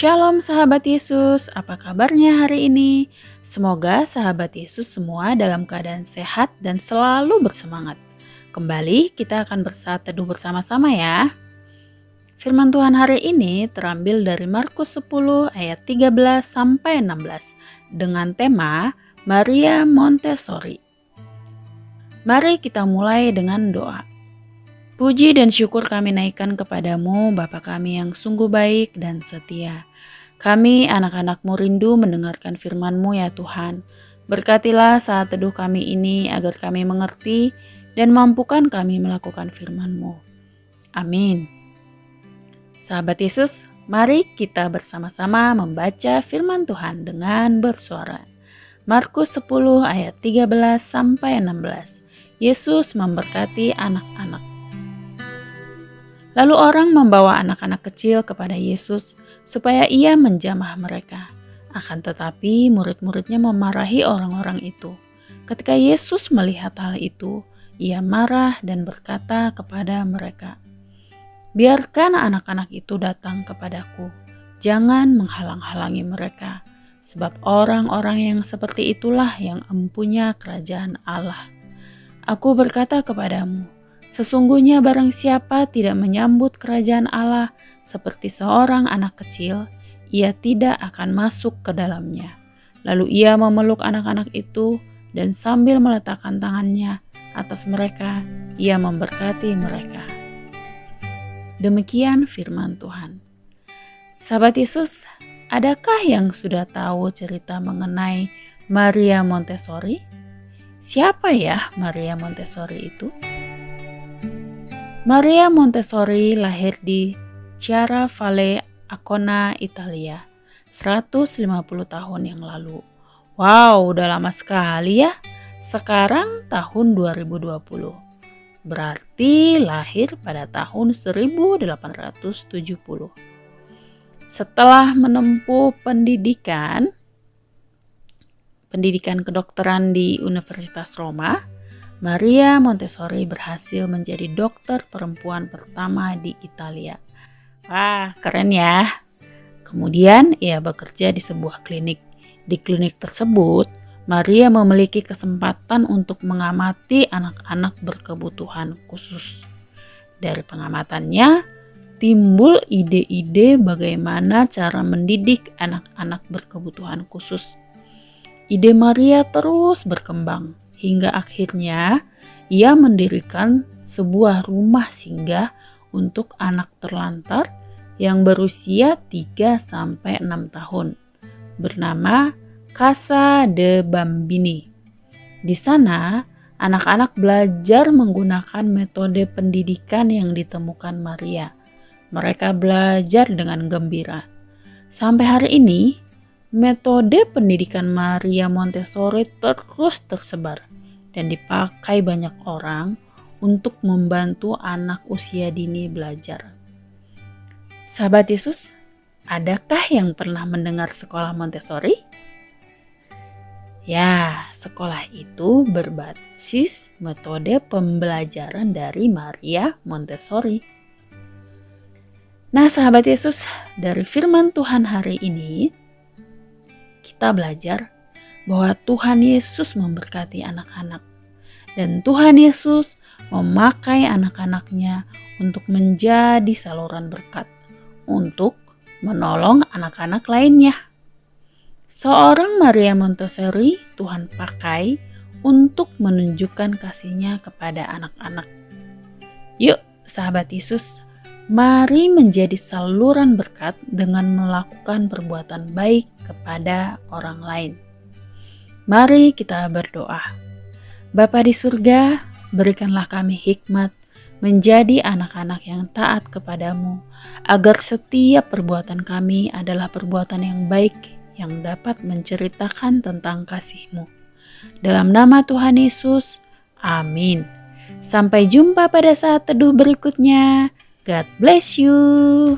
Shalom sahabat Yesus, apa kabarnya hari ini? Semoga sahabat Yesus semua dalam keadaan sehat dan selalu bersemangat. Kembali kita akan bersaat teduh bersama-sama ya. Firman Tuhan hari ini terambil dari Markus 10 ayat 13 sampai 16 dengan tema Maria Montessori. Mari kita mulai dengan doa. Puji dan syukur kami naikkan kepadamu, Bapa kami yang sungguh baik dan setia. Kami anak-anakmu rindu mendengarkan firman-Mu ya Tuhan. Berkatilah saat teduh kami ini agar kami mengerti dan mampukan kami melakukan firman-Mu. Amin. Sahabat Yesus, mari kita bersama-sama membaca firman Tuhan dengan bersuara. Markus 10 ayat 13 sampai 16. Yesus memberkati anak-anak. Lalu orang membawa anak-anak kecil kepada Yesus supaya ia menjamah mereka. Akan tetapi murid-muridnya memarahi orang-orang itu. Ketika Yesus melihat hal itu, ia marah dan berkata kepada mereka, Biarkan anak-anak itu datang kepadaku, jangan menghalang-halangi mereka, sebab orang-orang yang seperti itulah yang empunya kerajaan Allah. Aku berkata kepadamu, Sesungguhnya barang siapa tidak menyambut kerajaan Allah seperti seorang anak kecil, ia tidak akan masuk ke dalamnya. Lalu ia memeluk anak-anak itu dan sambil meletakkan tangannya atas mereka, ia memberkati mereka. Demikian firman Tuhan. Sahabat Yesus, adakah yang sudah tahu cerita mengenai Maria Montessori? Siapa ya Maria Montessori itu? Maria Montessori lahir di Chiara Valle Acona, Italia, 150 tahun yang lalu. Wow, udah lama sekali ya. Sekarang tahun 2020. Berarti lahir pada tahun 1870. Setelah menempuh pendidikan pendidikan kedokteran di Universitas Roma, Maria Montessori berhasil menjadi dokter perempuan pertama di Italia. Wah, keren ya. Kemudian ia bekerja di sebuah klinik. Di klinik tersebut, Maria memiliki kesempatan untuk mengamati anak-anak berkebutuhan khusus. Dari pengamatannya, timbul ide-ide bagaimana cara mendidik anak-anak berkebutuhan khusus. Ide Maria terus berkembang hingga akhirnya ia mendirikan sebuah rumah singgah untuk anak terlantar yang berusia 3 sampai 6 tahun bernama Casa de Bambini. Di sana, anak-anak belajar menggunakan metode pendidikan yang ditemukan Maria. Mereka belajar dengan gembira. Sampai hari ini, metode pendidikan Maria Montessori terus tersebar dan dipakai banyak orang untuk membantu anak usia dini belajar. Sahabat Yesus, adakah yang pernah mendengar sekolah Montessori? Ya, sekolah itu berbasis metode pembelajaran dari Maria Montessori. Nah, sahabat Yesus, dari firman Tuhan hari ini, kita belajar bahwa Tuhan Yesus memberkati anak-anak dan Tuhan Yesus memakai anak-anaknya untuk menjadi saluran berkat untuk menolong anak-anak lainnya. Seorang Maria Montessori Tuhan pakai untuk menunjukkan kasihnya kepada anak-anak. Yuk, sahabat Yesus, mari menjadi saluran berkat dengan melakukan perbuatan baik kepada orang lain. Mari kita berdoa. Bapa di surga, berikanlah kami hikmat menjadi anak-anak yang taat kepadamu, agar setiap perbuatan kami adalah perbuatan yang baik yang dapat menceritakan tentang kasih-Mu. Dalam nama Tuhan Yesus, amin. Sampai jumpa pada saat teduh berikutnya. God bless you.